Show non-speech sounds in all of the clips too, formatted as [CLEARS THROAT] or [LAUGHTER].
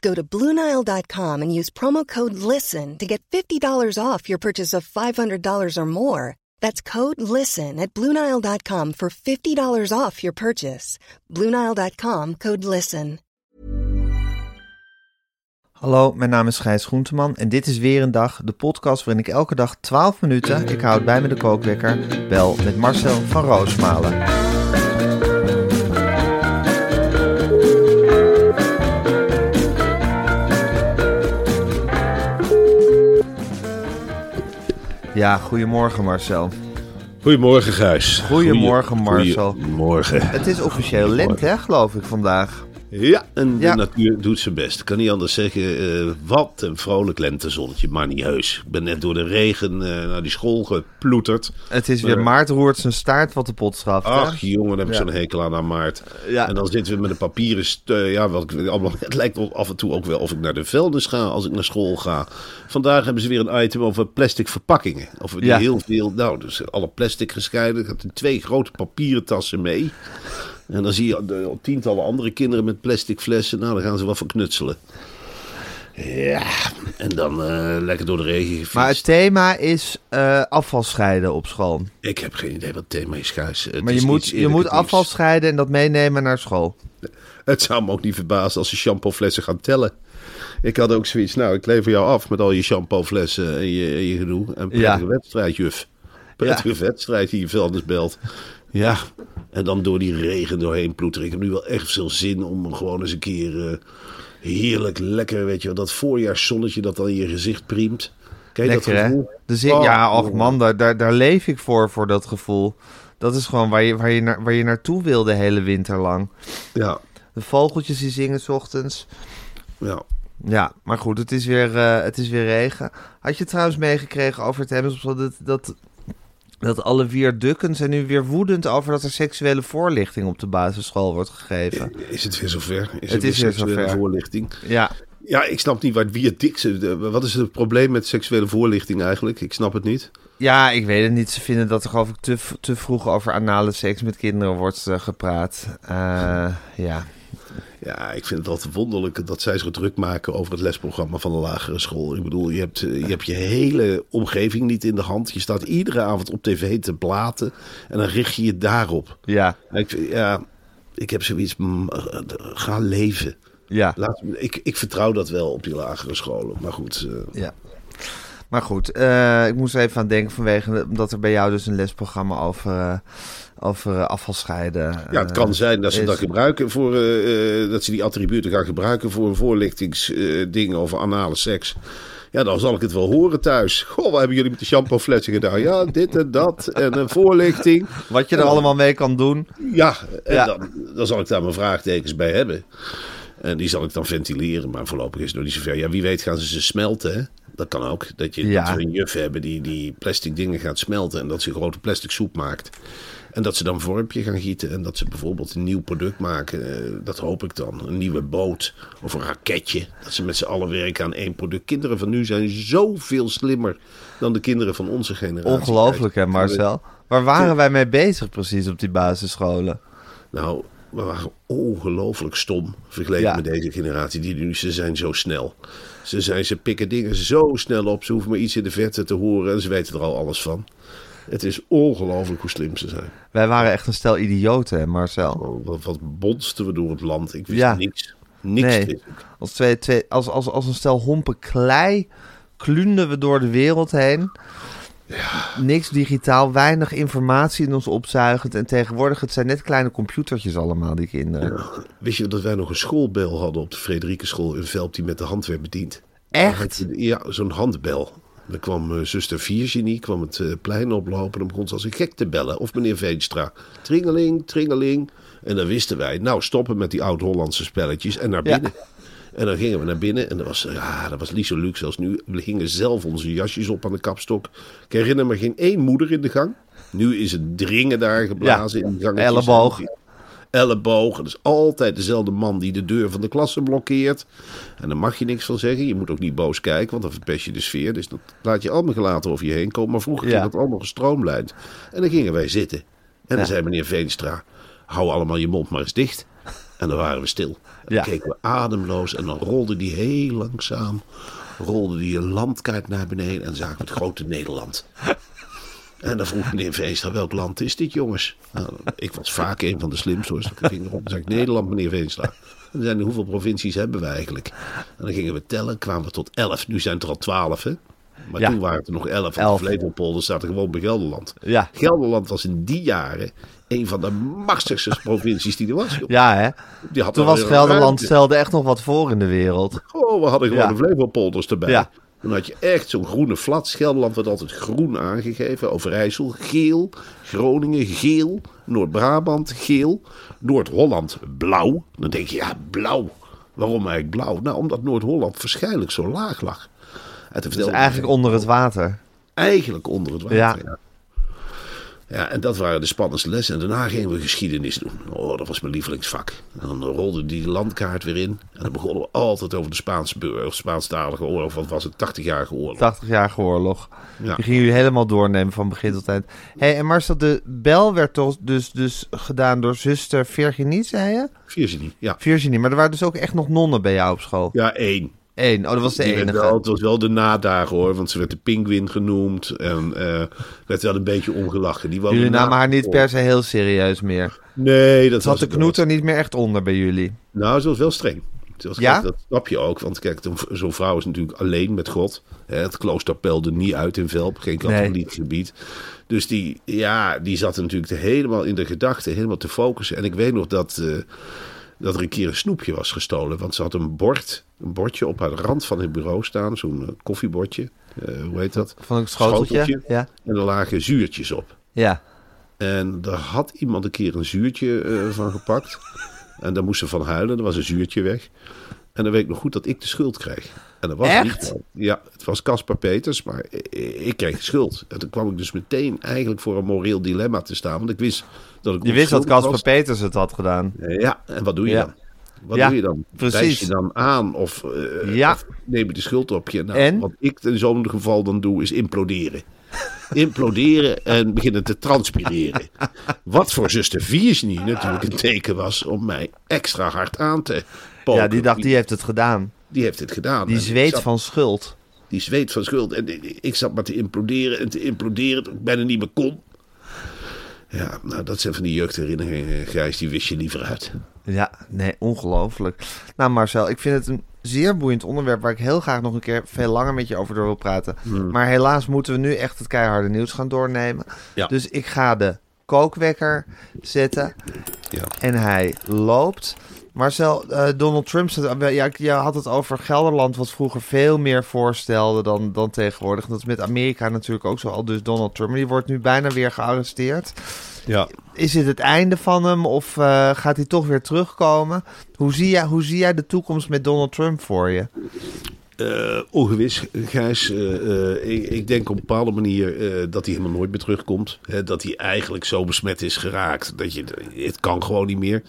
Go to Bluenile.com and use promo code LISTEN to get $50 off your purchase of $500 or more. That's code LISTEN at Bluenile.com for $50 off your purchase. Bluenile.com code LISTEN. Hallo, mijn naam is Gijs Groenteman en dit is weer een dag, de podcast waarin ik elke dag 12 minuten, ik houd bij me de kookwekker, bel met Marcel van Roosmalen. Ja, goedemorgen Marcel. Goedemorgen, Gijs. Goedemorgen, Marcel. Goedemorgen. Het is officieel lente, hè, geloof ik, vandaag. Ja, en Ja. de natuur doet zijn best. Ik kan niet anders zeggen. eh, wat een vrolijk lentezonnetje, maar niet heus. Ik ben net door de regen eh, naar die school geploeterd. Het is weer Maar- Maart roert zijn staart wat de pot schaft. hè? Ach, jongen, heb ik Ja. zo'n hekel aan aan maart. Ja. En dan zitten we met een papieren... eh, ja, wat ik, allemaal, [LAUGHS] het lijkt af en toe ook wel of ik naar de vuilnis ga als ik naar school ga. Vandaag hebben ze weer een item over plastic verpakkingen. Over die Ja. heel veel... Nou, dus alle plastic gescheiden. Ik had twee grote papieren tassen mee. En dan zie je de, tientallen andere kinderen met plastic flessen. Nou, dan gaan ze wel verknutselen. Ja, en dan eh, lekker door de regen gefietst. Maar het thema is eh, afval scheiden op school. Ik heb geen idee wat het thema is, Gijs. Het Maar je moet, je moet afval scheiden en dat meenemen naar school. Het zou me ook niet verbazen als ze shampooflessen gaan tellen. Ik had ook zoiets, nou, ik lever jou af met al je shampooflessen en je, en je gedoe. En prettige Ja. wedstrijd, juf. Prettige wedstrijd die je vuilnis belt. Ja, en dan door die regen doorheen ploeteren. Ik heb nu wel echt veel zin om gewoon eens een keer eh, heerlijk lekker, weet je dat voorjaarszonnetje dat dan in je gezicht priemt. Lekker, dat hè? gevoel? Dus ik, Oh, ja, och jongen. man, daar, daar, daar leef ik voor, voor dat gevoel. Dat is gewoon waar je, waar je, naar, waar je naartoe wil de hele winter lang. Ja, De vogeltjes die zingen 's ochtends. ja. Ja, maar goed, het is weer, eh, het is weer regen. Had je trouwens meegekregen over het hebben dat, dat, dat alle viadukken zijn nu weer woedend over dat er seksuele voorlichting op de basisschool wordt gegeven? Is het weer zover? Is Het is weer seksuele zover. voorlichting? Ja, Ja, ik snap niet waar dik Wat is het probleem met seksuele voorlichting eigenlijk? Ik snap het niet. ja, ik weet het niet. Ze vinden dat er geloof ik te, te vroeg over anale seks met kinderen wordt eh, gepraat. Eh, ja. Ja, ik vind het altijd wonderlijk dat zij zich druk maken over het lesprogramma van de lagere school. Ik bedoel, je hebt, eh, je hebt je hele omgeving niet in de hand. Je staat iedere avond op tv te blaten en dan richt je je daarop. Ja, Ik, ja, ik heb zoiets, mm, eh, ga leven. ja, Laat, ik, ik vertrouw dat wel op die lagere scholen. Maar goed, eh, ja. Maar goed, eh, ik moest er even aan denken vanwege dat er bij jou dus een lesprogramma over, eh, over eh, afvalscheiden. Ja, het kan zijn dat ze is. dat gebruiken voor dat ze die attributen gaan gebruiken voor een voorlichtingsding over anale seks. Ja, dan zal ik het wel horen thuis. Goh, wat hebben jullie met de shampooflessen gedaan? Ja, dit en dat. En een voorlichting. Wat je er allemaal mee kan doen. Ja, en Ja. Dan, dan zal ik daar mijn vraagtekens bij hebben. En die zal ik dan ventileren. Maar voorlopig is het nog niet zover. Ja, wie weet gaan ze ze smelten, hè? Dat kan ook. Dat, je, Ja. dat we een juf hebben die, die plastic dingen gaat smelten. En dat ze een grote plastic soep maakt. En dat ze dan vormpje gaan gieten. En dat ze bijvoorbeeld een nieuw product maken. Eh, dat hoop ik dan. Een nieuwe boot. Of een raketje. Dat ze met z'n allen werken aan één product. Kinderen van nu zijn zoveel slimmer dan de kinderen van onze generatie. Ongelooflijk hè Marcel. Waar waren wij mee bezig precies op die basisscholen? Nou, we waren ongelooflijk stom vergeleken Ja. met deze generatie. Die nu, ze zijn zo snel. Ze, zijn, ze pikken dingen zo snel op. Ze hoeven maar iets in de verte te horen en ze weten er al alles van. Het is ongelooflijk hoe slim ze zijn. Wij waren echt een stel idioten hè Marcel. Oh, Wat, wat bonsten we door het land. Ik wist Ja. niks. Niks Nee. Als, twee, twee, als, als, als een stel hompen klei klunden we door de wereld heen. Niks digitaal, weinig informatie in ons opzuigend. En tegenwoordig, het zijn net kleine computertjes allemaal, die kinderen. Wist je dat wij nog een schoolbel hadden op de Frederikenschool in Velp die met de hand werd bediend? Echt? Ja, zo'n handbel. Dan kwam eh, zuster Virginie, kwam het eh, plein oplopen en begon ze als een gek te bellen. Of meneer Veenstra. Tringeling, tringeling. En dan wisten wij, nou stoppen met die oud-Hollandse spelletjes en naar Ja. En dan gingen we naar binnen en dat was, ja, dat was niet zo luxe als nu. We gingen zelf onze jasjes op aan de kapstok. Ik herinner me geen één moeder in de gang. Nu is het dringen daar geblazen Ja, in de gang. elleboog. Elleboog. Dat is altijd dezelfde man die de deur van de klasse blokkeert. En daar mag je niks van zeggen. Je moet ook niet boos kijken, want dan verpest je de sfeer. Dus dat laat je allemaal gelaten over je heen komen. Maar vroeger Ja. ging dat allemaal gestroomlijnd. En dan gingen wij zitten. En dan Ja. zei meneer Veenstra, hou allemaal je mond maar eens dicht. En dan waren we stil. En Ja. keken we ademloos en dan rolde die heel langzaam... rolde die een landkaart naar beneden en zagen we het grote Nederland. En dan vroeg meneer Veenstra, welk land is dit jongens? Nou, ik was vaak een van de slimste hoor. Stak de vinger op. Dan zei ik, Nederland meneer Veenstra. En zeiden hoeveel provincies hebben we eigenlijk? En dan gingen we tellen, kwamen we tot elf. Nu zijn het er al twaalf hè. Maar Ja. toen waren het er nog elf. Elf. Flevopolder staat er gewoon bij Gelderland. Ja. Gelderland was in die jaren een van de machtigste provincies die er was. joh. Ja, hè? Die had Toen was Gelderland ruimte. stelde echt nog wat voor in de wereld. Oh, we hadden gewoon Ja. de Flevopolders erbij. Ja. Dan had je echt zo'n groene flats. Gelderland werd altijd groen aangegeven. Overijssel geel. Groningen geel. Noord-Brabant geel. Noord-Holland blauw. Dan denk je, ja, blauw. Waarom eigenlijk blauw? Nou, omdat Noord-Holland waarschijnlijk zo laag lag. Toen Dus eigenlijk onder het water. eigenlijk onder het water. Ja. Ja. Ja. en dat waren de spannendste lessen. En daarna gingen we geschiedenis doen. Oh, dat was mijn lievelingsvak. En dan rolde die landkaart weer in. En dan begonnen we altijd over de Spaanse of Spaanstalige oorlog. Wat was het? 80-jarige oorlog. 80-jarige oorlog. Ja. Die gingen jullie helemaal doornemen van begin tot eind. hey, en Marcel, de bel werd toch dus, dus gedaan door zuster Virginie, zei je? Virginie, ja. Virginie, maar er waren dus ook echt nog nonnen bij jou op school. Ja, één. Eén. Oh, dat was de Die enige. wel, het was wel de nadagen hoor, want ze werd de pinguïn genoemd. En eh werd wel een beetje omgelachen. Die Jullie na- namen haar niet per se heel serieus meer. Nee, dat Zat de knoet er niet meer echt onder bij jullie? Nou, ze was wel streng. Was- Ja? kijk, Dat snap je ook. Want kijk, zo'n vrouw is natuurlijk alleen met God. Hè, Het klooster peilde niet uit in Velp. Geen katholiek gebied. Dus die, ja, die zat natuurlijk helemaal in de gedachten. Helemaal te focussen. En ik weet nog dat, eh, dat er een keer een snoepje was gestolen. Want ze had een bord, een bordje op haar rand van het bureau staan. Zo'n eh, koffiebordje. Eh, hoe heet dat? Van een schoteltje? Ja. En er lagen zuurtjes op. Ja. En daar had iemand een keer een zuurtje eh, van gepakt. En daar moest ze van huilen. Er was een zuurtje weg. En dan weet ik nog goed dat ik de schuld kreeg. En dat was Echt? niet. Ja, het was Caspar Peters, maar ik kreeg de schuld. En toen kwam ik dus meteen eigenlijk voor een moreel dilemma te staan. Want ik wist dat ik Je wist dat was. Peters het had gedaan. Ja, en wat doe je Ja. dan? Wat Ja, doe je dan? precies. Wijs je dan aan of, eh, Ja. of neem je de schuld op je? Nou, En? Wat ik in zo'n geval dan doe, is imploderen. imploderen [LAUGHS] en beginnen te transpireren. Wat voor zuster Virginie natuurlijk een teken was om mij extra hard aan te poken. Ja, die dacht, die heeft het gedaan. Die heeft het gedaan. Die zweet zat- van schuld. Die zweet van schuld. En ik zat maar te imploderen en te imploderen dat ik bijna niet meer kon. Ja, nou dat zijn van die jeugdherinneringen, Gijs, die wist je liever uit. Ja, nee, ongelooflijk. Nou Marcel, ik vind het een zeer boeiend onderwerp... waar ik heel graag nog een keer veel langer met je over door wil praten. Maar helaas moeten we nu echt het keiharde nieuws gaan doornemen. Ja. Dus ik ga de kookwekker zetten Ja. en hij loopt. Marcel, eh, Donald Trump, zet- ja, je had het over Gelderland... wat vroeger veel meer voorstelde dan, dan tegenwoordig. En dat is met Amerika natuurlijk ook zo al. Dus Donald Trump, die wordt nu bijna weer gearresteerd. Ja. Is dit het einde van hem of eh, gaat hij toch weer terugkomen? Hoe zie, jij, hoe zie jij de toekomst met Donald Trump voor je? Eh, ongewis, Gijs. Eh, eh, ik, ik denk op een bepaalde manier dat hij helemaal nooit meer terugkomt. Hè, dat hij eigenlijk zo besmet is geraakt. Dat je, het kan gewoon niet meer.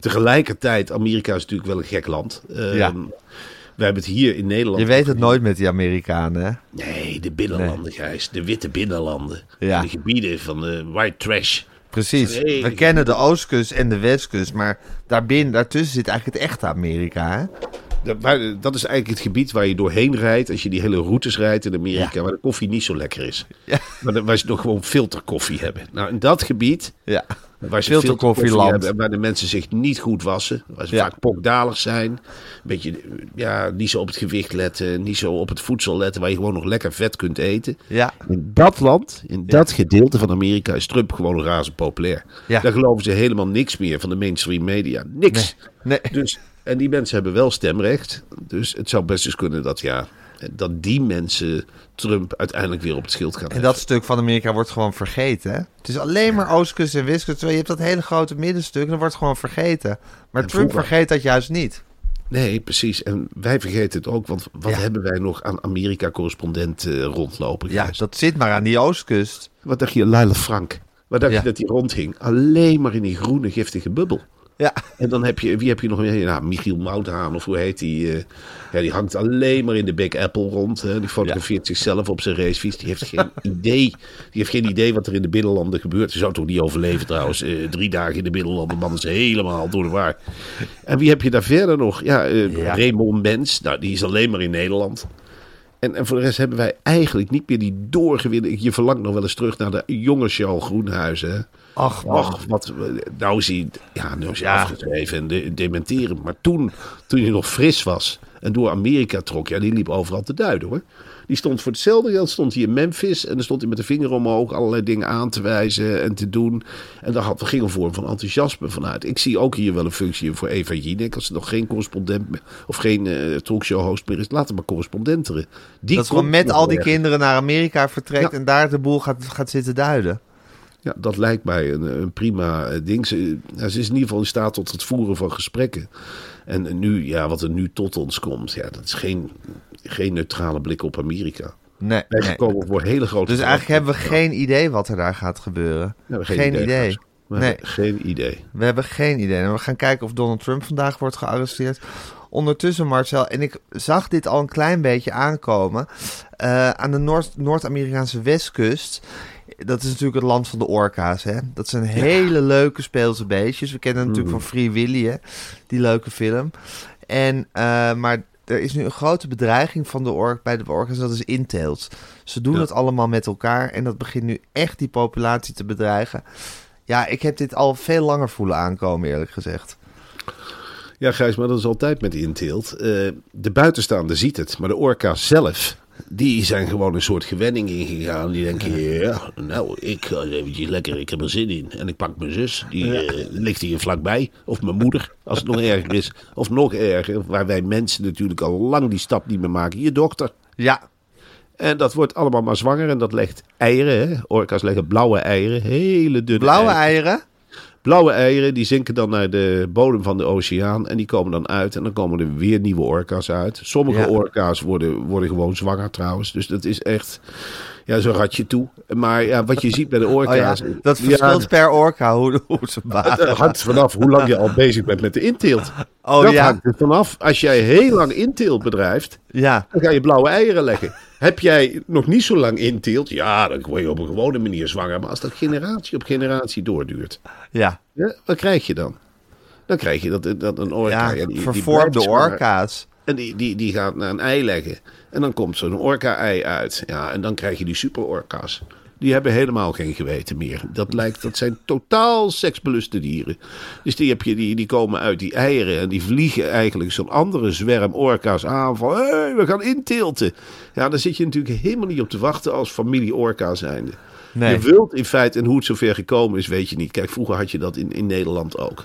Tegelijkertijd, Amerika is natuurlijk wel een gek land. Eh, Ja. We hebben het hier in Nederland. Je weet het nooit met die Amerikanen, hè? Nee, de binnenlanden, Gijs. De witte binnenlanden. Ja. De gebieden van de white trash. Precies. Nee. We kennen de Oostkust en de Westkust, maar daarbinnen, daartussen zit eigenlijk het echte Amerika, hè? Dat, waar- dat is eigenlijk het gebied waar je doorheen rijdt. Als je die hele routes rijdt in Amerika. Waar de koffie niet zo lekker is. Ja. Maar waar ze nog gewoon filterkoffie hebben. Nou, in dat gebied Ja. Waar ze filterkoffie hebben en waar de mensen zich niet goed wassen. Waar ze Ja. vaak pokdalig zijn. Een beetje, ja, niet zo op het gewicht letten. Niet zo op het voedsel letten. Waar je gewoon nog lekker vet kunt eten. Ja, In dat land, in dat gedeelte van Amerika, is Trump gewoon razend populair. Ja. Daar geloven ze helemaal niks meer van de mainstream media. Niks. nee. Dus, en die mensen hebben wel stemrecht. Dus het zou best eens kunnen dat, ja, dat die mensen Trump uiteindelijk weer op het schild gaan En dat stuk van Amerika wordt gewoon vergeten. Hè? Het is alleen maar oostkust en westkust. Je hebt dat hele grote middenstuk en dat wordt gewoon vergeten. Maar En Trump vroeger- vergeet dat juist niet. Nee, precies. En wij vergeten het ook, want wat Ja. hebben wij nog aan Amerika-correspondenten eh, rondlopen? Ja, dat zit maar aan die oostkust. Wat dacht je, Laila Frank? Wat dacht Ja. je dat die rondging? Alleen maar in die groene giftige bubbel. Ja, En dan heb je, wie heb je nog meer? Ja, Michiel Mouthaan, of hoe heet die? eh, ja, die hangt alleen maar in de Big Apple rond. Hè. Die fotografeert zichzelf op zijn racefiets. Die heeft geen [LAUGHS] idee. Die heeft geen idee wat er in de binnenlanden gebeurt. Ze zou toch niet overleven trouwens. Eh, drie dagen in de binnenlanden, man is helemaal door de war. En wie heb je daar verder nog? Ja, Ja. Raymond Mens. Nou, die is alleen maar in Nederland. En, en voor de rest hebben wij eigenlijk niet meer die doorgewinnen. Je verlangt nog wel eens terug naar de jonge Charles Groenhuizen. Ach wat, nou is hij, ja, nou is hij Ja. afgeschreven en de, dementeren. Maar toen, toen hij nog fris was en door Amerika trok, ja, die liep overal te duiden hoor. Die stond voor hetzelfde geld, stond hij in Memphis en dan stond hij met de vinger omhoog allerlei dingen aan te wijzen en te doen. En daar had, ging een vorm van enthousiasme vanuit. Ik zie ook hier wel een functie voor Eva Jinek, als er nog geen correspondent of geen eh talkshow-host meer is, laat hem maar correspondenteren. Die dat gewoon met al die kinderen naar Amerika vertrekt Ja. en daar de boel gaat, gaat zitten duiden. Ja, dat lijkt mij een, een prima eh, ding. Ze, ja, ze is in ieder geval in staat tot het voeren van gesprekken. En nu, ja, wat er nu tot ons komt, ja, dat is geen, geen neutrale blik op Amerika. Nee, Wij nee. voor hele grote. Dus eigenlijk hebben we geen idee wat er daar gaat gebeuren. Hebben geen idee. We Nee. hebben geen idee. We hebben geen idee. En we gaan kijken of Donald Trump vandaag wordt gearresteerd. Ondertussen, Marcel, en ik zag dit al een klein beetje aankomen. eh, aan de Noord- Noord-Amerikaanse westkust. Dat is natuurlijk het land van de orka's. Hè? Dat zijn hele leuke speelse beestjes. We kennen natuurlijk Mm. van Free Willy, hè? die leuke film. En, eh, maar er is nu een grote bedreiging van de ork bij de orka's. Dat is inteelt. Ze doen Ja. het allemaal met elkaar. En dat begint nu echt die populatie te bedreigen. Ja, ik heb dit al veel langer voelen aankomen, eerlijk gezegd. Ja, Gijs, maar dat is altijd met inteelt. Eh de buitenstaander ziet het, maar de orka zelf, die zijn gewoon een soort gewenning ingegaan. Die denken, ja, nou, ik ga eventjes lekker, ik heb er zin in. En ik pak mijn zus, die eh, ligt hier vlakbij. Of mijn moeder, als het nog [LAUGHS] erger is. Of nog erger, waar wij mensen natuurlijk al lang die stap niet meer maken. Je dochter. Ja, En dat wordt allemaal maar zwanger en dat legt eieren. Hè? Orka's leggen blauwe eieren, hele dunne blauwe eieren. eieren. Blauwe eieren die zinken dan naar de bodem van de oceaan en die komen dan uit en dan komen er weer nieuwe orka's uit. Sommige Ja. orka's worden, worden gewoon zwanger trouwens, dus dat is echt ja, zo'n ratje toe. Maar ja, wat je ziet bij de [LAUGHS] Oh ja, orka's... dat ja, verschilt per orka hoe, hoe ze het baden. hangt vanaf hoe lang je al bezig bent met de inteelt. Oh dat ja. hangt er vanaf. Als jij heel lang inteelt bedrijft, Ja, dan ga je blauwe eieren leggen. Heb jij nog niet zo lang inteelt, ja, dan word je op een gewone manier zwanger. Maar als dat generatie op generatie doorduurt, ja. ja, wat krijg je dan? Dan krijg je dat, dat een orka... ja die- die vervormde zwanger. orka's. En die, die, die gaat naar een ei leggen. En dan komt zo'n orka-ei uit. Ja, en dan krijg je die super-orka's. Die hebben helemaal geen geweten meer. Dat, lijkt, dat zijn totaal seksbeluste dieren. Dus die, heb je, die, die komen uit die eieren. En die vliegen eigenlijk zo'n andere zwerm orka's aan. Van, hé, hey, we gaan intilten. Ja, daar zit je natuurlijk helemaal niet op te wachten als familie orka zijnde. Nee. Je wilt in feite, en hoe het zover gekomen is, weet je niet. Kijk, vroeger had je dat in, in Nederland ook.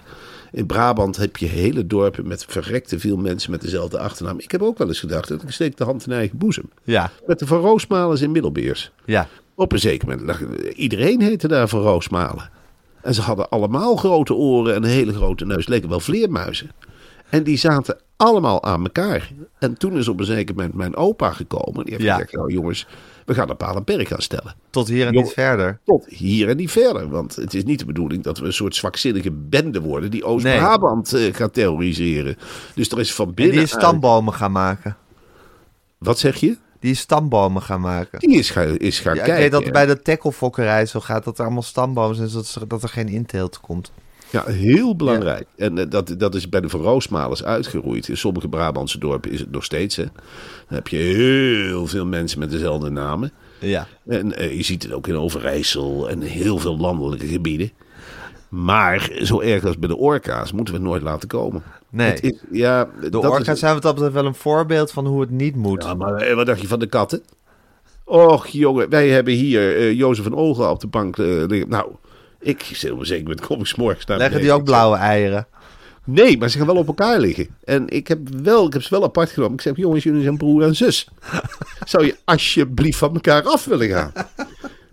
In Brabant heb je hele dorpen met verrekte veel mensen met dezelfde achternaam. Ik heb ook wel eens gedacht, dat ik steek de hand in eigen boezem. Ja, Met de Van Roosmalens in Middelbeers. ja. Op een zeker moment, lag- iedereen heette daar Van Roosmalen. En ze hadden allemaal grote oren en een hele grote neus. Leken wel vleermuizen. En die zaten allemaal aan elkaar. En toen is op een zeker moment mijn opa gekomen. Die heeft Ja. gezegd, nou jongens, we gaan een paal en perk gaan stellen. Tot hier en Jong- niet verder. Tot hier en niet verder. Want het is niet de bedoeling dat we een soort zwakzinnige bende worden die Oost-Brabant eh, gaat terroriseren. Dus er is van En binnen. die is stambomen gaan maken. Wat zeg je? Die is stambomen gaan maken. Die is, gaan- is gaan Ja, ik kijken. weet dat bij de tacklefokkerij zo gaat dat er allemaal stambomen zijn, zodat er- dat er geen inteelt komt. Ja, heel belangrijk. En eh, dat, dat is bij de Van Roosmalers uitgeroeid. In sommige Brabantse dorpen is het nog steeds. Hè. Dan heb je heel veel mensen met dezelfde namen. Ja. En eh, je ziet het ook in Overijssel en heel veel landelijke gebieden. Maar zo erg als bij de orka's moeten we het nooit laten komen. Nee. Het is, ja, De dat orka's is- zijn wat dat betreft wel een voorbeeld van hoe het niet moet. Ja, maar eh, wat dacht je van de katten? Och, jongen, wij hebben hier eh Jozef van Ogen op de bank eh, liggen. Nou, ik zit wel zeker met kom ik 's morgens naar Leggen die ook blauwe eieren? Nee, maar ze gaan wel op elkaar liggen. En ik heb, wel, ik heb ze wel apart genomen. Ik zeg, jongens, jullie zijn broer en zus. [LAUGHS] Zou je alsjeblieft van elkaar af willen gaan?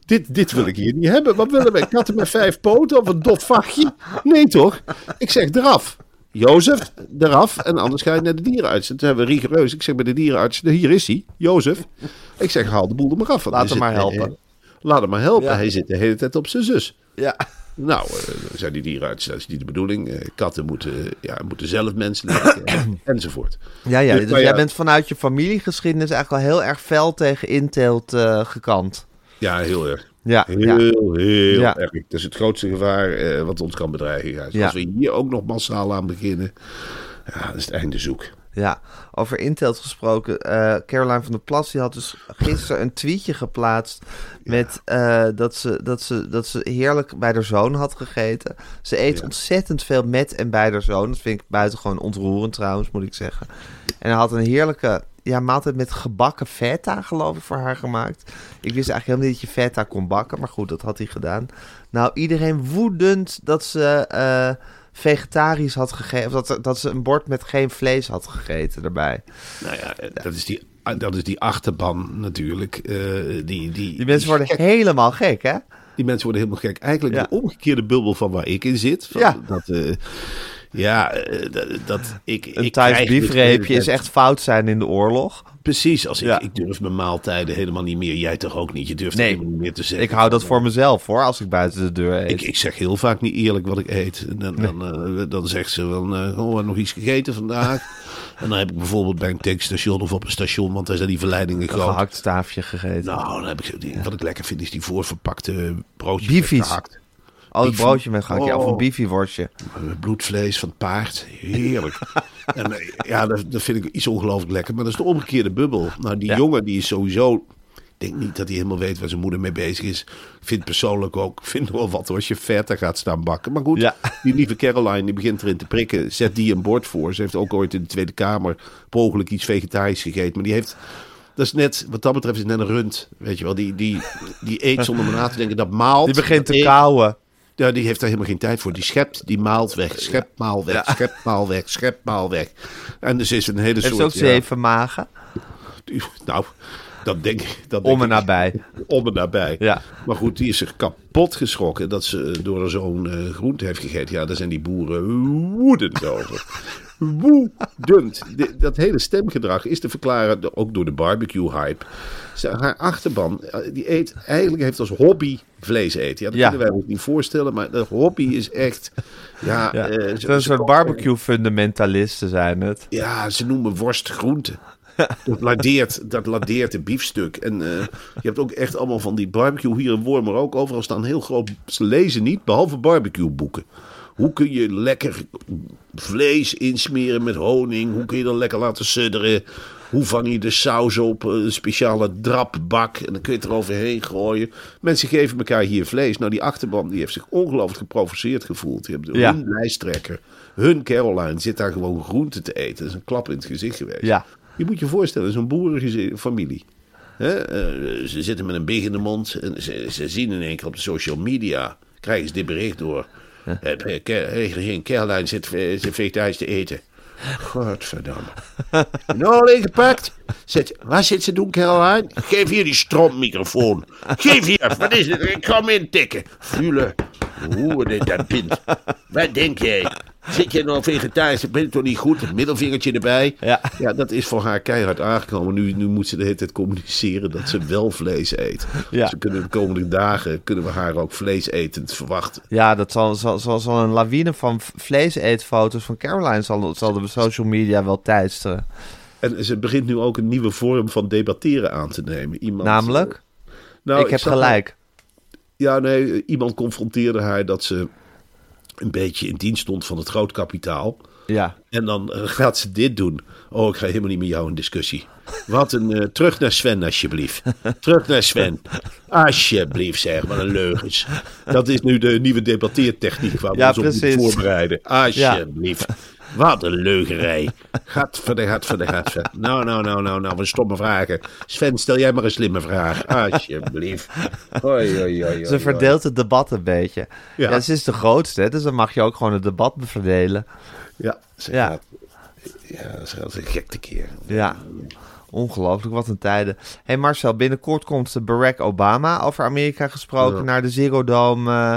Dit, dit wil ik hier niet hebben. Wat willen wij? Katten met vijf poten of een dof vachtje? Nee toch? Ik zeg eraf. Jozef, eraf. En anders ga je naar de dierenarts. En toen hebben we rigoureus. Ik zeg bij de dierenarts, hier is hij, Jozef. Ik zeg, haal de boel er maar af. Laat hem maar helpen. Laat hem maar helpen. Ja. Hij zit de hele tijd op zijn zus. Ja. Nou, eh, dan zijn die dierenartsen, dat is niet de bedoeling. Eh, katten moeten, eh, ja, moeten zelf mensen leren, [CLEARS THROAT] enzovoort. Ja, ja. Dus, Dus maar jij ja. bent vanuit je familiegeschiedenis eigenlijk al heel erg fel tegen inteelt eh, gekant. Ja, heel erg. Ja, Heel, ja. heel Ja. erg. Dat is het grootste gevaar eh, wat ons kan bedreigen. Dus. Als we hier ook nog massaal aan beginnen, ja, dat is het einde zoek. Ja, over Intelt gesproken. eh, Caroline van der Plas die had dus gisteren een tweetje geplaatst met eh, dat, ze, dat, ze, dat ze heerlijk bij haar zoon had gegeten. Ze eet Ja. ontzettend veel met en bij haar zoon. Dat vind ik buitengewoon ontroerend trouwens, moet ik zeggen. En hij had een heerlijke ja, maaltijd met gebakken feta, geloof ik, voor haar gemaakt. Ik wist eigenlijk helemaal niet dat je feta kon bakken, maar goed, dat had hij gedaan. Nou, iedereen woedend dat ze eh, vegetarisch had gegeten. Of dat, dat ze een bord met geen vlees had gegeten erbij. Nou ja, dat is die, dat is die achterban natuurlijk. eh, die, die, Die mensen worden helemaal gek, hè? Die mensen worden helemaal gek. Eigenlijk Ja. de omgekeerde bubbel van waar ik in zit. Van Ja. Dat, eh, ja, eh, dat, ik. Een ik biefreepje is echt fout zijn in de oorlog. Precies, als ik, Ja. ik durf mijn maaltijden helemaal niet meer. Jij toch ook niet? Je durft Nee. helemaal niet meer te zeggen. Ik hou dat voor mezelf, hoor, als ik buiten de deur eet. Ik, ik zeg heel vaak niet eerlijk wat ik eet. En dan, dan, eh, dan zegt ze wel, eh, oh, nog iets gegeten vandaag. [LAUGHS] en dan heb ik bijvoorbeeld bij een tankstation of op een station, want daar zijn die verleidingen een groot. gehakt staafje gegeten. Nou, dan heb ik, die, wat ik lekker vind is die voorverpakte broodjes gehakt. Oh, biefie. broodje met gehakt. Ja, of een Oh. biefieworstje. Met Bloedvlees van het paard. Heerlijk. [LAUGHS] en, eh, ja, dat, dat vind ik iets ongelooflijk lekker. Maar dat is de omgekeerde bubbel. Nou, die Ja. jongen die is sowieso... Ik denk niet dat hij helemaal weet waar zijn moeder mee bezig is. Ik vind persoonlijk ook... Vind wel wat hoor, als je verder gaat staan bakken. Maar goed, Ja. die lieve Caroline die begint erin te prikken. Zet die een bord voor. Ze heeft ook ooit in de Tweede Kamer... ongeluk iets vegetarisch gegeten. Maar die heeft... Dat is net, wat dat betreft is het net een rund. Weet je wel, die, die, die eet zonder maar na te denken. Dat maalt. Die begint te kauwen. Ja, die heeft daar helemaal geen tijd voor. Die schept, die maalt weg, schept, maal weg, schept, maal weg, schept, maal weg. En dus is een hele Heeft soort... ze ook ja, zeven magen? nou, dat denk ik... Dat Om denk en ik- nabij. Om en nabij. Ja. Maar goed, die is zich kapot geschrokken dat ze eh, door zo'n eh groente heeft gegeten. Ja, daar zijn die boeren woedend over. Woedend. De- dat hele stemgedrag is te verklaren, ook door de barbecue-hype. Haar achterban, eh, die eet eigenlijk heeft als hobby vlees eten. Ja, dat Ja. kunnen wij ons niet voorstellen, maar de hobby is echt... Ja, Ja. eh, ze- een soort barbecue-fundamentalisten zijn het. ja, ze noemen worst groente. Dat ladeert, dat ladeert een biefstuk. En eh, je hebt ook echt allemaal van die barbecue hier in Wormer ook. Overal staan heel groot. Ze lezen niet, behalve barbecue boeken. Hoe kun je lekker vlees insmeren met honing? Hoe kun je dat lekker laten sudderen? Hoe vang je de saus op? Een speciale drapbak. En dan kun je het eroverheen gooien. Mensen geven elkaar hier vlees. Nou, die achterban die heeft zich ongelooflijk geprovoceerd gevoeld. Die hebben Ja. hun lijsttrekker, hun Caroline zit daar gewoon groente te eten. Dat is een klap in het gezicht geweest. Ja. Je moet je voorstellen, zo'n boerenfamilie. Hè? eh, ze zitten met een big in de mond. En ze, ze zien in één keer op de social media. Krijgen ze dit bericht door. Eh, eh, eh, zit, eh, zit vegetarisch te eten. Godverdamme. [LAUGHS] Nou, ingepakt. Zit, waar zit ze doen, Caroline? Geef hier die strompmicrofoon. Geef hier, wat is het? Ik hem intikken. Vulen. Hoe dit dat pint. Wat denk jij? Zit je nou vegetarisch? Dat bent toch niet goed? Middelvingertje erbij. Ja. ja, dat is voor haar keihard aangekomen. Nu, nu moet ze de hele tijd communiceren dat ze wel vlees eet. Ja. Ze kunnen de komende dagen kunnen we haar ook vlees etend verwachten. Ja, dat zal, zal, zal, zal een lawine van vleeseetfoto's van Caroline zal, zal de social media wel teisteren. En ze begint nu ook een nieuwe vorm van debatteren aan te nemen. Iemand, Namelijk, Nou, ik heb gelijk. Ja, nee, iemand confronteerde haar dat ze een beetje in dienst stond van het groot kapitaal. Ja. En dan eh, [LAUGHS] gaat ze dit doen. Oh, ik ga helemaal niet met jou in discussie. Wat een... eh, terug naar Sven, alsjeblieft. [LAUGHS] Terug naar Sven. Alsjeblieft, zeg. Wat een leugens. Dat is nu de nieuwe debatteertechniek waar we Ja, ons op moeten voorbereiden. Alsjeblieft. Wat een leugerij. [LAUGHS] Gaat verder, gaat verder, gaat verder. Nou, nou, nou, nou, nou, wat stomme vragen. Sven, stel jij maar een slimme vraag. Alsjeblieft. Oei, oei, oei, oei, Ze verdeelt het debat een beetje. Ja. Ja. ze is de grootste, hè, dus dan mag je ook gewoon het debat verdelen. Ja, ze Ja. gaat... Ja, ze gaat een gek te keer. Ja, ongelooflijk, wat een tijden. hey Marcel, binnenkort komt Barack Obama, over Amerika gesproken, Ja. naar de Dome eh,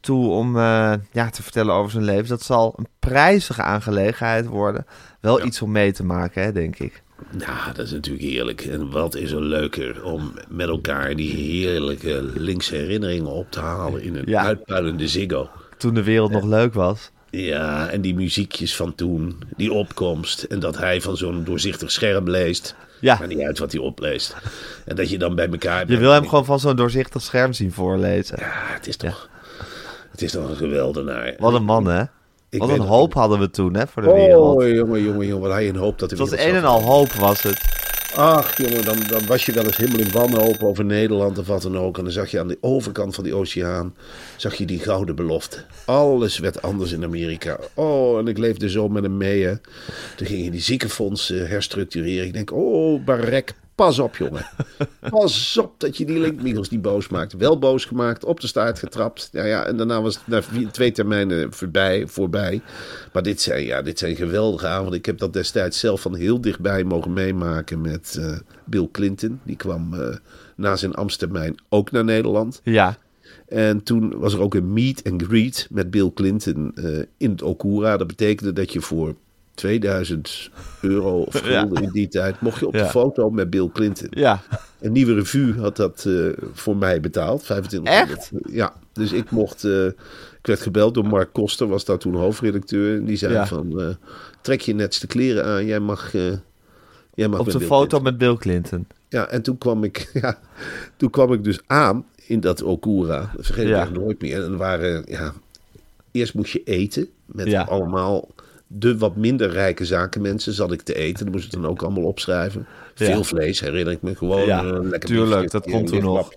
toe om eh, ja, te vertellen over zijn leven. Dat zal een prijzige aangelegenheid worden. Wel iets om mee te maken, hè, denk ik. Nou, dat is natuurlijk heerlijk. En wat is er leuker om met elkaar die heerlijke linkse herinneringen op te halen in een Ja. uitpuilende ziggo. Toen de wereld nog leuk was. Ja, en die muziekjes van toen, die opkomst. En dat hij van zo'n doorzichtig scherm leest. Ja. Maar niet uit wat hij opleest. En dat je dan bij elkaar Je bent. wil hem gewoon van zo'n doorzichtig scherm zien voorlezen. Ja, het is toch... Het is toch een geweldenaar. Wat een man, hè? Ik Wat een hoop hadden we toen, hè, voor de wereld. Oh, jongen, jongen, jongen. Wat hij een hoop dat de Het was wereld een en al hoop, was het. Ach, jongen, dan, dan was je wel eens helemaal in wanhoop over Nederland of wat dan ook. En dan zag je aan de overkant van die oceaan, zag je die gouden belofte. Alles werd anders in Amerika. Oh, en ik leefde zo met hem mee, hè. Toen ging je die ziekenfondsen herstructureren. Ik denk, oh, Barek, pas op, jongen. [LAUGHS] Pas op dat je die linkmiggels niet boos maakt. Wel boos gemaakt, op de staart getrapt. Ja, ja, en daarna was het na twee termijnen voorbij, voorbij. Maar dit zijn, ja, dit zijn geweldige avonden. Ik heb dat destijds zelf van heel dichtbij mogen meemaken met eh, Bill Clinton. Die kwam eh, na zijn ambtstermijn ook naar Nederland. Ja, En toen was er ook een meet and greet met Bill Clinton eh, in het Okura. Dat betekende dat je voor 2000 euro of [LAUGHS] gulden in die tijd... mocht je op Ja. de foto met Bill Clinton. ja. Een nieuwe revue had dat eh, voor mij betaald. 2500. Ja, dus ik mocht... eh, ik werd gebeld door Mark Koster, was daar toen hoofdredacteur. En die zei Ja. van, eh, trek je netste kleren aan. Jij mag... jij mag Op de Bill foto Clinton. met Bill Clinton. Ja, en toen kwam ik, [LAUGHS] ja, toen kwam ik dus aan in dat Okura. Dat vergeet ik echt nooit meer. En er waren, ja, eerst moest je eten met allemaal de wat minder rijke zakenmensen zat ik te eten. Dat moest ik dan ook allemaal opschrijven. Ja. Veel vlees, herinner ik me. Gewoon Ja, eh, lekker tuurlijk, dat komt toen nog.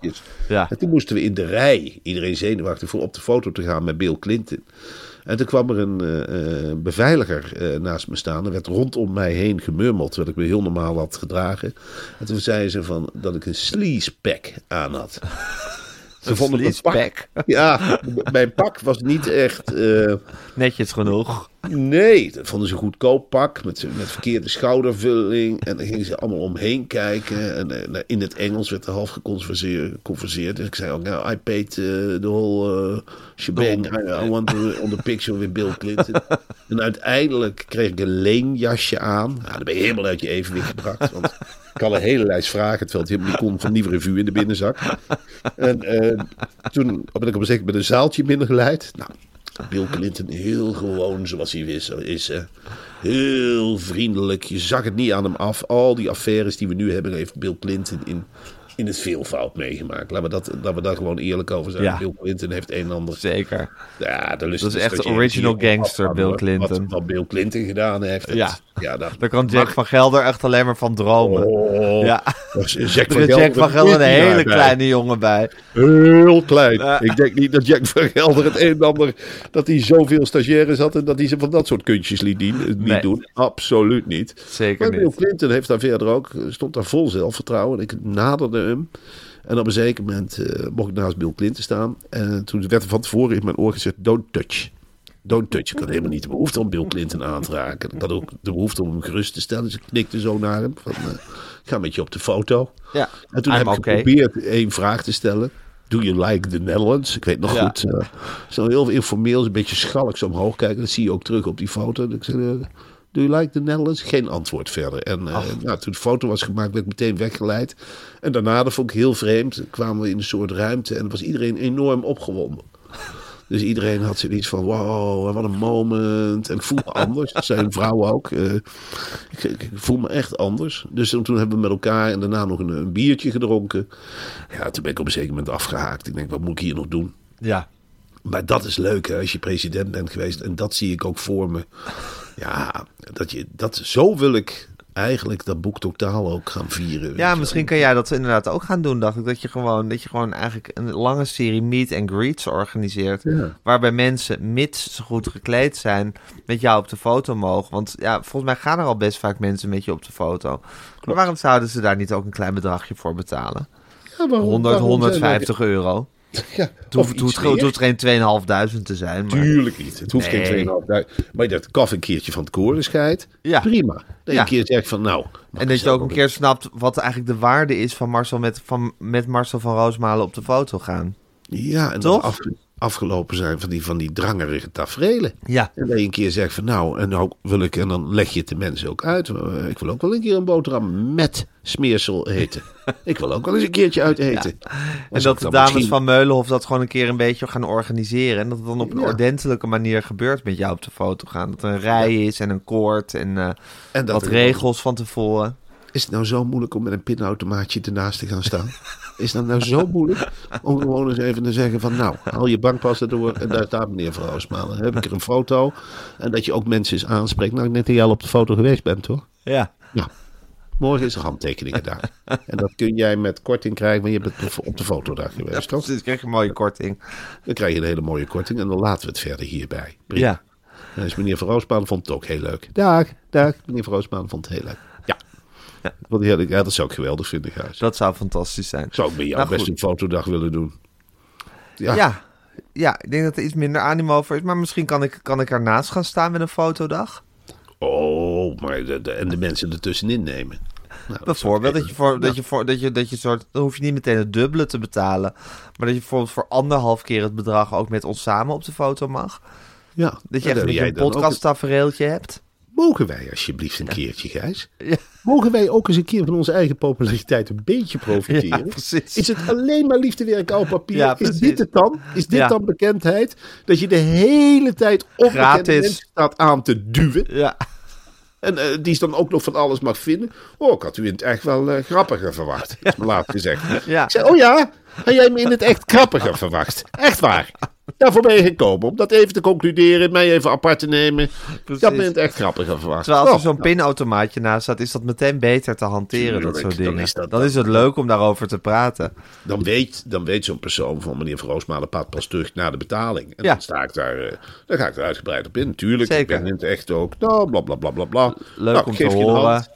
Ja. En toen moesten we in de rij, iedereen zenuwachtig, voor op de foto te gaan met Bill Clinton. En toen kwam er een eh, beveiliger eh, naast me staan. Er werd rondom mij heen gemurmeld, terwijl ik me heel normaal had gedragen. En toen zeiden ze van, dat ik een sleazepack aan had. Ze vonden mijn pak, [LAUGHS] ja, mijn pak was niet echt... eh, Netjes genoeg. Nee, dat vonden ze een goedkoop pak met, met verkeerde schoudervulling. En dan gingen ze allemaal omheen kijken. En eh, in het Engels werd er half geconverseerd. Dus ik zei ook, nou, I paid eh, the whole uh, shebang. I, I want to, on the picture with Bill Clinton. [LAUGHS] en uiteindelijk kreeg ik een leenjasje aan. Nou, dan ben je helemaal uit je evenwicht gebracht. Want ik had een hele lijst vragen, het helemaal niet kon van Nieuwe Revue in de binnenzak. En eh, toen ben ik op een zeker met een zaaltje binnengeleid. Nou, Bill Clinton heel gewoon zoals hij is. is. Heel vriendelijk. Je zag het niet aan hem af. Al die affaires die we nu hebben, heeft Bill Clinton in, in het veelvoud meegemaakt. Laten we, dat, laten we daar gewoon eerlijk over zijn. Ja. Bill Clinton heeft een en ander. Zeker. Ja, de lust Dat is echt de original gangster, Bill. Clinton. Wat, wat Bill Clinton gedaan heeft. dat- Ja. ja daar, Daar kan Jack van Gelder echt alleen maar van dromen. Oh, Ja. [LAUGHS] Jack van Jack Gelder van Gelder een hele bij. kleine jongen bij. Heel klein. Ik denk niet dat Jack van Gelder het een en ander... dat hij zoveel stagiaires had... en dat hij ze van dat soort kunstjes liet dien, niet Nee. doen. Absoluut niet. Zeker Maar Bill niet. Clinton heeft daar verder ook... stond daar vol zelfvertrouwen. Ik naderde hem. En op een zeker moment eh, mocht ik naast Bill Clinton staan. En toen werd er van tevoren in mijn oor gezegd... don't touch. Don't touch. Ik had helemaal niet de behoefte om Bill Clinton aan te raken. Ik had ook de behoefte om hem gerust te stellen. Dus ik knikte zo naar hem. Van, eh, ik ga met je op de foto. Ja. En toen I'm heb ik okay. geprobeerd één vraag te stellen. Do you like the Netherlands? Ik weet nog Ja. goed. eh, zo heel informeel, een beetje schalk zo omhoog kijken. Dat zie je ook terug op die foto. En Ik zei, do you like the Netherlands? Geen antwoord verder. En eh, nou, toen de foto was gemaakt, werd ik meteen weggeleid. En daarna, dat vond ik heel vreemd, kwamen we in een soort ruimte. En was iedereen enorm opgewonden. [LAUGHS] Dus iedereen had zoiets van, wow, wat een moment. En ik voel me [LAUGHS] anders. Dat zijn vrouwen ook. Eh, ik, voel me echt anders. Dus toen, toen hebben we met elkaar en daarna nog een, een biertje gedronken. Ja, toen ben ik op een zeker moment afgehaakt. Ik denk, wat moet ik hier nog doen? Ja. Maar dat is leuk hè, als je president bent geweest. En dat zie ik ook voor me. Ja, dat, je, dat, zo wil ik eigenlijk dat boek totaal ook gaan vieren. Ja, misschien kan jij dat inderdaad ook gaan doen, dacht ik. Dat je gewoon, dat je gewoon eigenlijk een lange serie meet and greets organiseert. Ja. Waarbij mensen, mits ze goed gekleed zijn, met jou op de foto mogen. Want ja, volgens mij gaan er al best vaak mensen met je op de foto. Maar waarom zouden ze daar niet ook een klein bedragje voor betalen? Ja, waarom- 100, waarom zijn er- 150 euro. [LAUGHS] Ja, Het hoeft, hoeft, het hoeft geen 2500 te zijn. Maar... Tuurlijk niet. Het hoeft Nee. geen 2.500. Maar dat kaf een keertje van het koren scheidt. Ja. Prima. Dat je Ja. een keer zegt van nou. En dat je ook een keer snapt wat eigenlijk de waarde is van Marcel met, van, met Marcel van Roosmalen op de foto gaan. Ja, en Toch? dat af, afgelopen zijn van die, van die drangerige tafereelen. Ja. En dat je een keer zegt van nou, en nou wil ik, en dan leg je het de mensen ook uit. eh, Ik wil ook wel een keer een boterham met smeersel eten. [LAUGHS] ik wil ook wel eens een keertje uit eten. En dat de dames misschien- van Meulenhof dat gewoon een keer een beetje gaan organiseren. En dat het dan op een Ja. ordentelijke manier gebeurt met jou op de foto gaan. Dat er een rij is en een koord en, eh, En dat wat regels van tevoren. Is het nou zo moeilijk om met een pinautomaatje ernaast te gaan staan? [LAUGHS] Is dat nou zo moeilijk om gewoon eens even te zeggen van nou, haal je bankpas door en daar staat meneer Van Roosmalen. Dan heb ik er een foto en dat je ook mensen eens aanspreekt. Nou, net dat jij al op de foto geweest bent hoor. Ja. Ja, morgen is er handtekeningen daar. En dat kun jij met korting krijgen, want je bent op de fotodag geweest toch? Dus krijg je een mooie korting. Dan krijg je een hele mooie korting en dan laten we het verder hierbij. Prima. Ja. Dus meneer Van Roosmalen vond het ook heel leuk. Dag, dag. Meneer Van Roosmalen vond het heel leuk. [LAUGHS] Ja. Dat zou ik geweldig vinden, Gijs. Dat zou fantastisch zijn. Zou ik bij jou Nou, best goed. een fotodag willen doen. Ja, Ja. ja, ik denk dat er iets minder animo voor is. Maar misschien kan ik, kan ik ernaast gaan staan met een fotodag. Oh, maar de, de- en de mensen ertussenin nemen. Nou, dat Bijvoorbeeld dat even- je voor dat je voor dat je dat je soort dan hoef je niet meteen het dubbele te betalen, maar dat je bijvoorbeeld voor anderhalf keer het bedrag ook met ons samen op de foto mag. Ja, Dat je echt een, een podcasttafereeltje hebt. Mogen wij alsjeblieft een keertje, Gijs? [LAUGHS] Ja. Mogen wij ook eens een keer van onze eigen populariteit een beetje [LAUGHS] profiteren? Ja. Is het alleen maar liefdewerk oud papier? Ja, is dit het dan? Is dit dan bekendheid? Dat je de hele tijd onbekende mensen staat aan te duwen. Ja. En eh, die is dan ook nog van alles mag vinden. Oh, ik had u in het echt wel eh, grappiger verwacht. Dat is me laat gezegd. Ja. Ik zei, oh ja, had jij me in het echt grappiger verwacht? Echt waar. Daarvoor ben je gekomen. Om dat even te concluderen, mij even apart te nemen. Me in het echt grappiger verwacht. Terwijl als er zo'n pinautomaatje naast staat, is dat meteen beter te hanteren, dat soort dan dingen. is dat- dan is het leuk om daarover te praten. dan weet, dan weet zo'n persoon van meneer Van Roosmalen paard pas terug naar de betaling. En Ja. dan sta ik daar, eh, dan ga ik er uitgebreid op in. Tuurlijk, Zeker. ik ben in het echt ook, nou, bla bla bla bla bla. Leuk Nou, om te horen.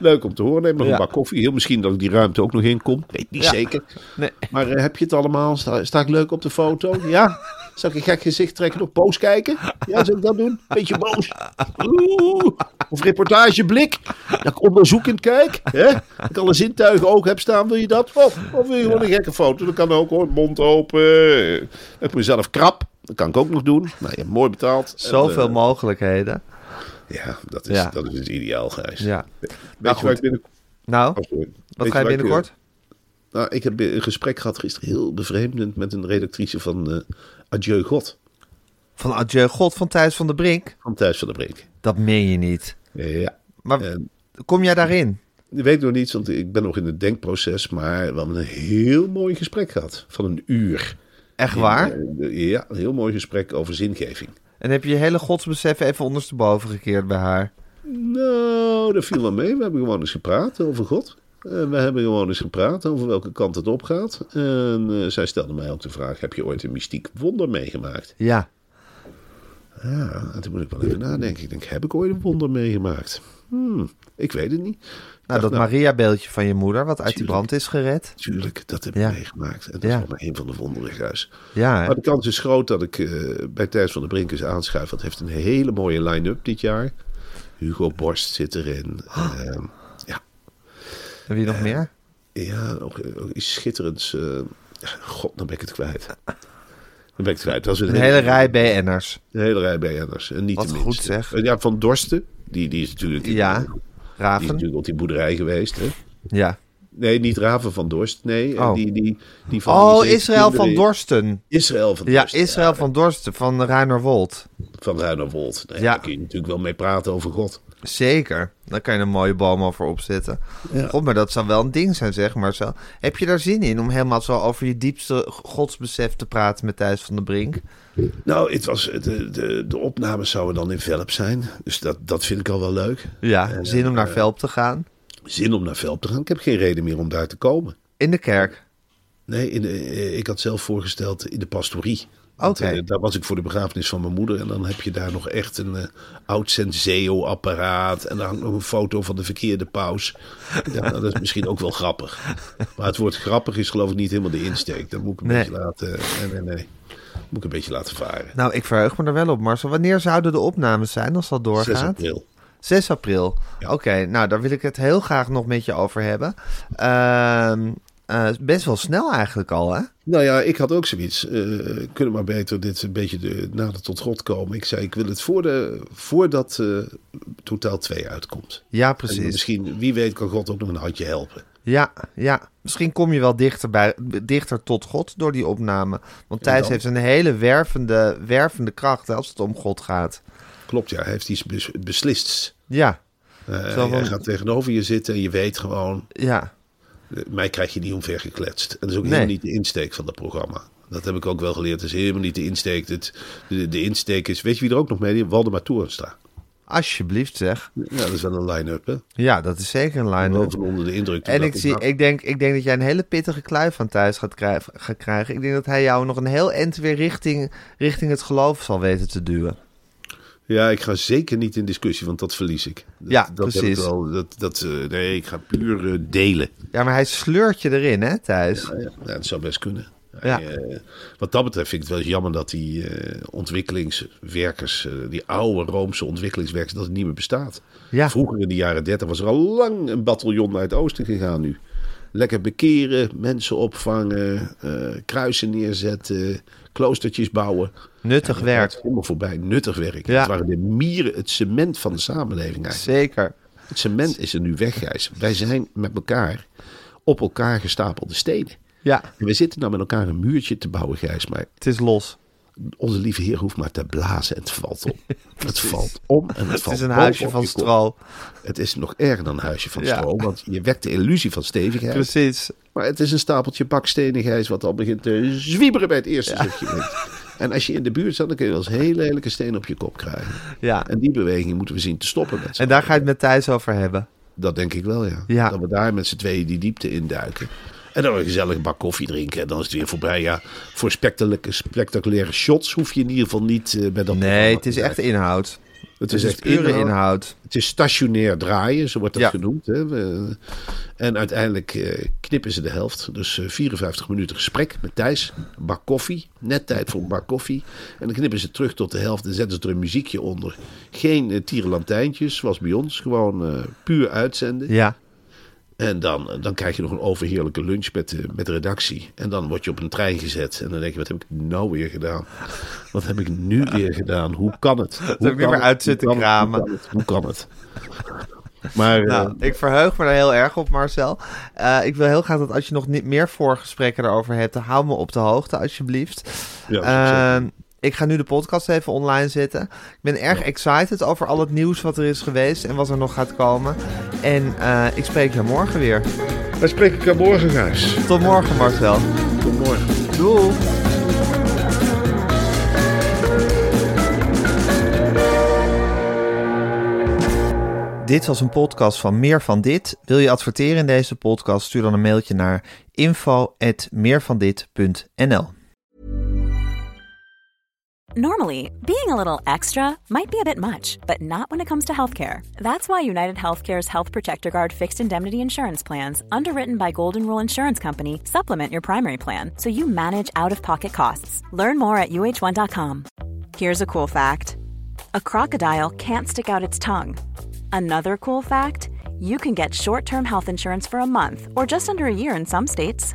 Leuk om te horen. Neem nog Ja. een bak koffie. Heel misschien dat ik die ruimte ook nog in kom. Weet niet Ja. zeker. Nee. Maar eh, heb je het allemaal? Sta, sta ik leuk op de foto? Ja? Zal ik een gek gezicht trekken? Nog boos kijken? Ja, zal ik dat doen? Beetje boos. Oeh. Of reportageblik. Dat ik onderzoekend kijk. Hè? Dat ik alle zintuigen ook heb staan. Wil je dat? Of, of wil je gewoon een gekke foto? Dat kan ook hoor. Mond open. Ik mezelf krap. Dat kan ik ook nog doen. Nou, je hebt mooi betaald. En, Zoveel eh, mogelijkheden. Ja, dat is, Ja. dat is het ideaal, Gijs. Ja. Weet Nou, je waar ik goed. binnen... Nou, Oh, wat ga je waar ik, eh, binnenkort? Nou, ik heb een gesprek gehad gisteren, heel bevreemdend, met een redactrice van eh Adieu God, Van Adieu God van Thijs van der Brink? van Thijs van der Brink. Dat meen je niet. Ja, Maar en kom jij daarin? ik weet nog niet, want ik ben nog in het denkproces, maar we hebben een heel mooi gesprek gehad, van een uur. Echt waar? Eh, de- Ja, een heel mooi gesprek over zingeving. En heb je je hele godsbesef even ondersteboven gekeerd bij haar? Nou, dat viel wel mee. We hebben gewoon eens gepraat over God. Eh, we hebben gewoon eens gepraat over welke kant het op gaat. En eh, zij stelde mij ook de vraag, heb je ooit een mystiek wonder meegemaakt? Ja. Ja, en toen moet ik wel even nadenken. Ik denk, heb ik ooit een wonder meegemaakt? Hmm, ik weet het niet. Nou, dat Maria-beeldje van je moeder, wat uit die brand is gered. Tuurlijk, dat heb Ja. ik meegemaakt. En dat Ja. is wel een van de wonderen, Gijs. Ja, hè? Maar de kans is groot dat ik eh, bij Thijs van der Brink eens aanschuif. Want hij heeft een hele mooie line-up dit jaar. Hugo Borst zit erin. Ehm, ja, En wie nog meer? ja ook, ook iets schitterends. eh, God, dan ben ik het kwijt. Dan ben ik het kwijt. Dat is Een hele rij BN'ers. Een hele rij BN'ers. En niet Wat de goed, zeg. Eh, Ja, van Dorsten. Die, die is natuurlijk... Ja, Die is Raven. natuurlijk op die boerderij geweest, hè? Ja. Nee, niet Raven van Dorst. Nee, eh, Oh. die, die, die van Oh, die Israël van Dorsten. Israël van Ja, Dorst. Israël van Dorsten, van Ruinerwold. Van Ruinerwold. Nee, Ja. Daar kun je natuurlijk wel mee praten over God. Zeker. Dan kan je een mooie boom over opzetten. God, maar dat zou wel een ding zijn, zeg maar. Zo. Heb je daar zin in om helemaal zo over je diepste godsbesef te praten met Thijs van der Brink? Nou, het was, de, de, de opnames zouden dan in Velp zijn. Dus dat, dat vind ik al wel leuk. Ja, En, zin om naar eh, Velp te gaan. Zin om naar Velp te gaan. Ik heb geen reden meer om daar te komen. In de kerk. Nee, in de, eh, ik had zelf voorgesteld in de pastorie. Oké. eh, daar was ik voor de begrafenis van mijn moeder. En dan heb je daar nog echt een eh, oud Senseo-apparaat. En dan hangt nog een foto van de verkeerde paus. Ja, [LAUGHS] dat is misschien ook wel grappig. Maar het woord grappig is geloof ik niet helemaal de insteek. Dat moet ik een Nee. beetje laten... Nee, nee, nee. Moet ik een beetje laten varen. Nou, ik verheug me er wel op, Marcel. Wanneer zouden de opnames zijn als dat 6 doorgaat? april. 6 april. Ja. Oké, nou daar wil ik het heel graag nog met je over hebben. Ehm, eh, best wel snel eigenlijk al, hè? Nou ja, ik had ook zoiets. eh kunnen maar beter dit een beetje de, nader tot God komen. Ik zei, ik wil het voor de, voordat eh totaal 2 uitkomt. Ja, En precies. misschien, wie weet, kan God ook nog een handje helpen. Ja, ja. Misschien kom je wel dichter, bij, dichter tot God door die opname. Want Thijs heeft een hele wervende, wervende kracht hè, als het om God gaat. Klopt, ja, hij heeft iets bes- beslist. Ja, hij van- gaat tegenover je zitten en je weet gewoon, ja. Mij krijg je niet omver gekletst. En dat is ook Nee. helemaal niet de insteek van dat programma. Dat heb ik ook wel geleerd. Dat is helemaal niet de insteek. Het, de, de insteek is, weet je wie er ook nog mee? Waldemar Toornstra. Alsjeblieft zeg. Ja, dat is wel een line-up, hè? Ja, dat is zeker een Ik ben line wel van onder de indruk. En ik, zie, ik, denk, ik denk dat jij een hele pittige kluif van thuis gaat, krijgen, gaat krijgen. Ik denk dat hij jou nog een heel eind weer richting, richting het geloof zal weten te duwen. Ja, ik ga zeker niet in discussie, want dat verlies ik. Dat, Ja, dat heb precies. ik wel, dat, dat, eh, nee, ik ga puur eh, delen. Ja, maar hij sleurt je erin, hè, Thijs? Ja, ja, dat zou best kunnen. Ja. Eh, wat dat betreft vind ik het wel jammer dat die ontwikkelingswerkers, die oude Roomse ontwikkelingswerkers, dat het niet meer bestaat. Ja. Vroeger in de jaren 30 was er al lang een bataljon naar het oosten gegaan nu. Lekker bekeren, mensen opvangen, kruisen neerzetten, kloostertjes bouwen. Nuttig werk. Helemaal voorbij, nuttig werk. Ja. Het waren de mieren, het cement van de samenleving eigenlijk. Zeker. Het cement is er nu weg, Gijs. Wij zijn met elkaar op elkaar gestapelde stenen. Ja, En we zitten nou met elkaar een muurtje te bouwen, Gijs. Maar het is los. onze lieve heer hoeft maar te blazen en het valt om. [LAUGHS] Het valt om en het Het valt is een huisje van stro. Het is nog erger dan een huisje van Ja. stro. Want je wekt de illusie van stevigheid. Precies. Maar het is een stapeltje bakstenen, Gijs, wat al begint te zwieberen bij het eerste stukje wind. [LAUGHS] En als je in de buurt staat, dan kun je wel eens hele lelijke stenen op je kop krijgen. Ja. En die beweging moeten we zien te stoppen met z'n En daar ga je het met Thijs over hebben. Dat denk ik wel, ja. Ja. Dat we daar met z'n tweeën die diepte induiken. En dan een gezellig bak koffie drinken. En dan is het weer voorbij. Ja, voor spectaculaire, spectaculaire shots hoef je in ieder geval niet eh, bij dat Nee, het is echt inhoud. Het Het is echt pure inhoud. inhoud. Het is stationair draaien, zo wordt dat Ja. genoemd. Hè. En uiteindelijk eh, knippen ze de helft. Dus eh, 54 minuten gesprek met Thijs. Een bak koffie. Net tijd voor een bak koffie. En dan knippen ze terug tot de helft en zetten ze er een muziekje onder. Geen uh, tierenlantijntjes, zoals bij ons. Gewoon eh, puur uitzenden. Ja. En dan, dan krijg je nog een overheerlijke lunch met de, met de redactie. En dan word je op een trein gezet. En dan denk je, wat heb ik nou weer gedaan? Wat heb ik nu weer gedaan? Hoe kan het? Hoe heb ik weer kan maar het? uit zitten kramen. Hoe kan het? Hoe kan het? Maar Nou, eh, ik verheug me er heel erg op, Marcel. Eh, ik wil heel graag dat als je nog niet meer voorgesprekken erover hebt, dan hou me op de hoogte, alsjeblieft. Ja, ik ga nu de podcast even online zetten. Ik ben erg excited over al het nieuws wat er is geweest en wat er nog gaat komen. En eh, ik spreek je morgen weer. wij spreken elkaar morgen, Gijs. Tot morgen, Marcel. Tot morgen. Doei. Dit was een podcast van Meer van Dit. Wil je adverteren in deze podcast? Stuur dan een mailtje naar info@meervandit.nl. Normally, being a little extra might be a bit much, but not when it comes to healthcare. That's why United Healthcare's Health Protector Guard fixed indemnity insurance plans, underwritten by Golden Rule Insurance Company, supplement your primary plan so you manage out of pocket costs. Learn more at uh1.com. Here's a cool fact a crocodile can't stick out its tongue. Another cool fact you can get short term health insurance for a month or just under a year in some states.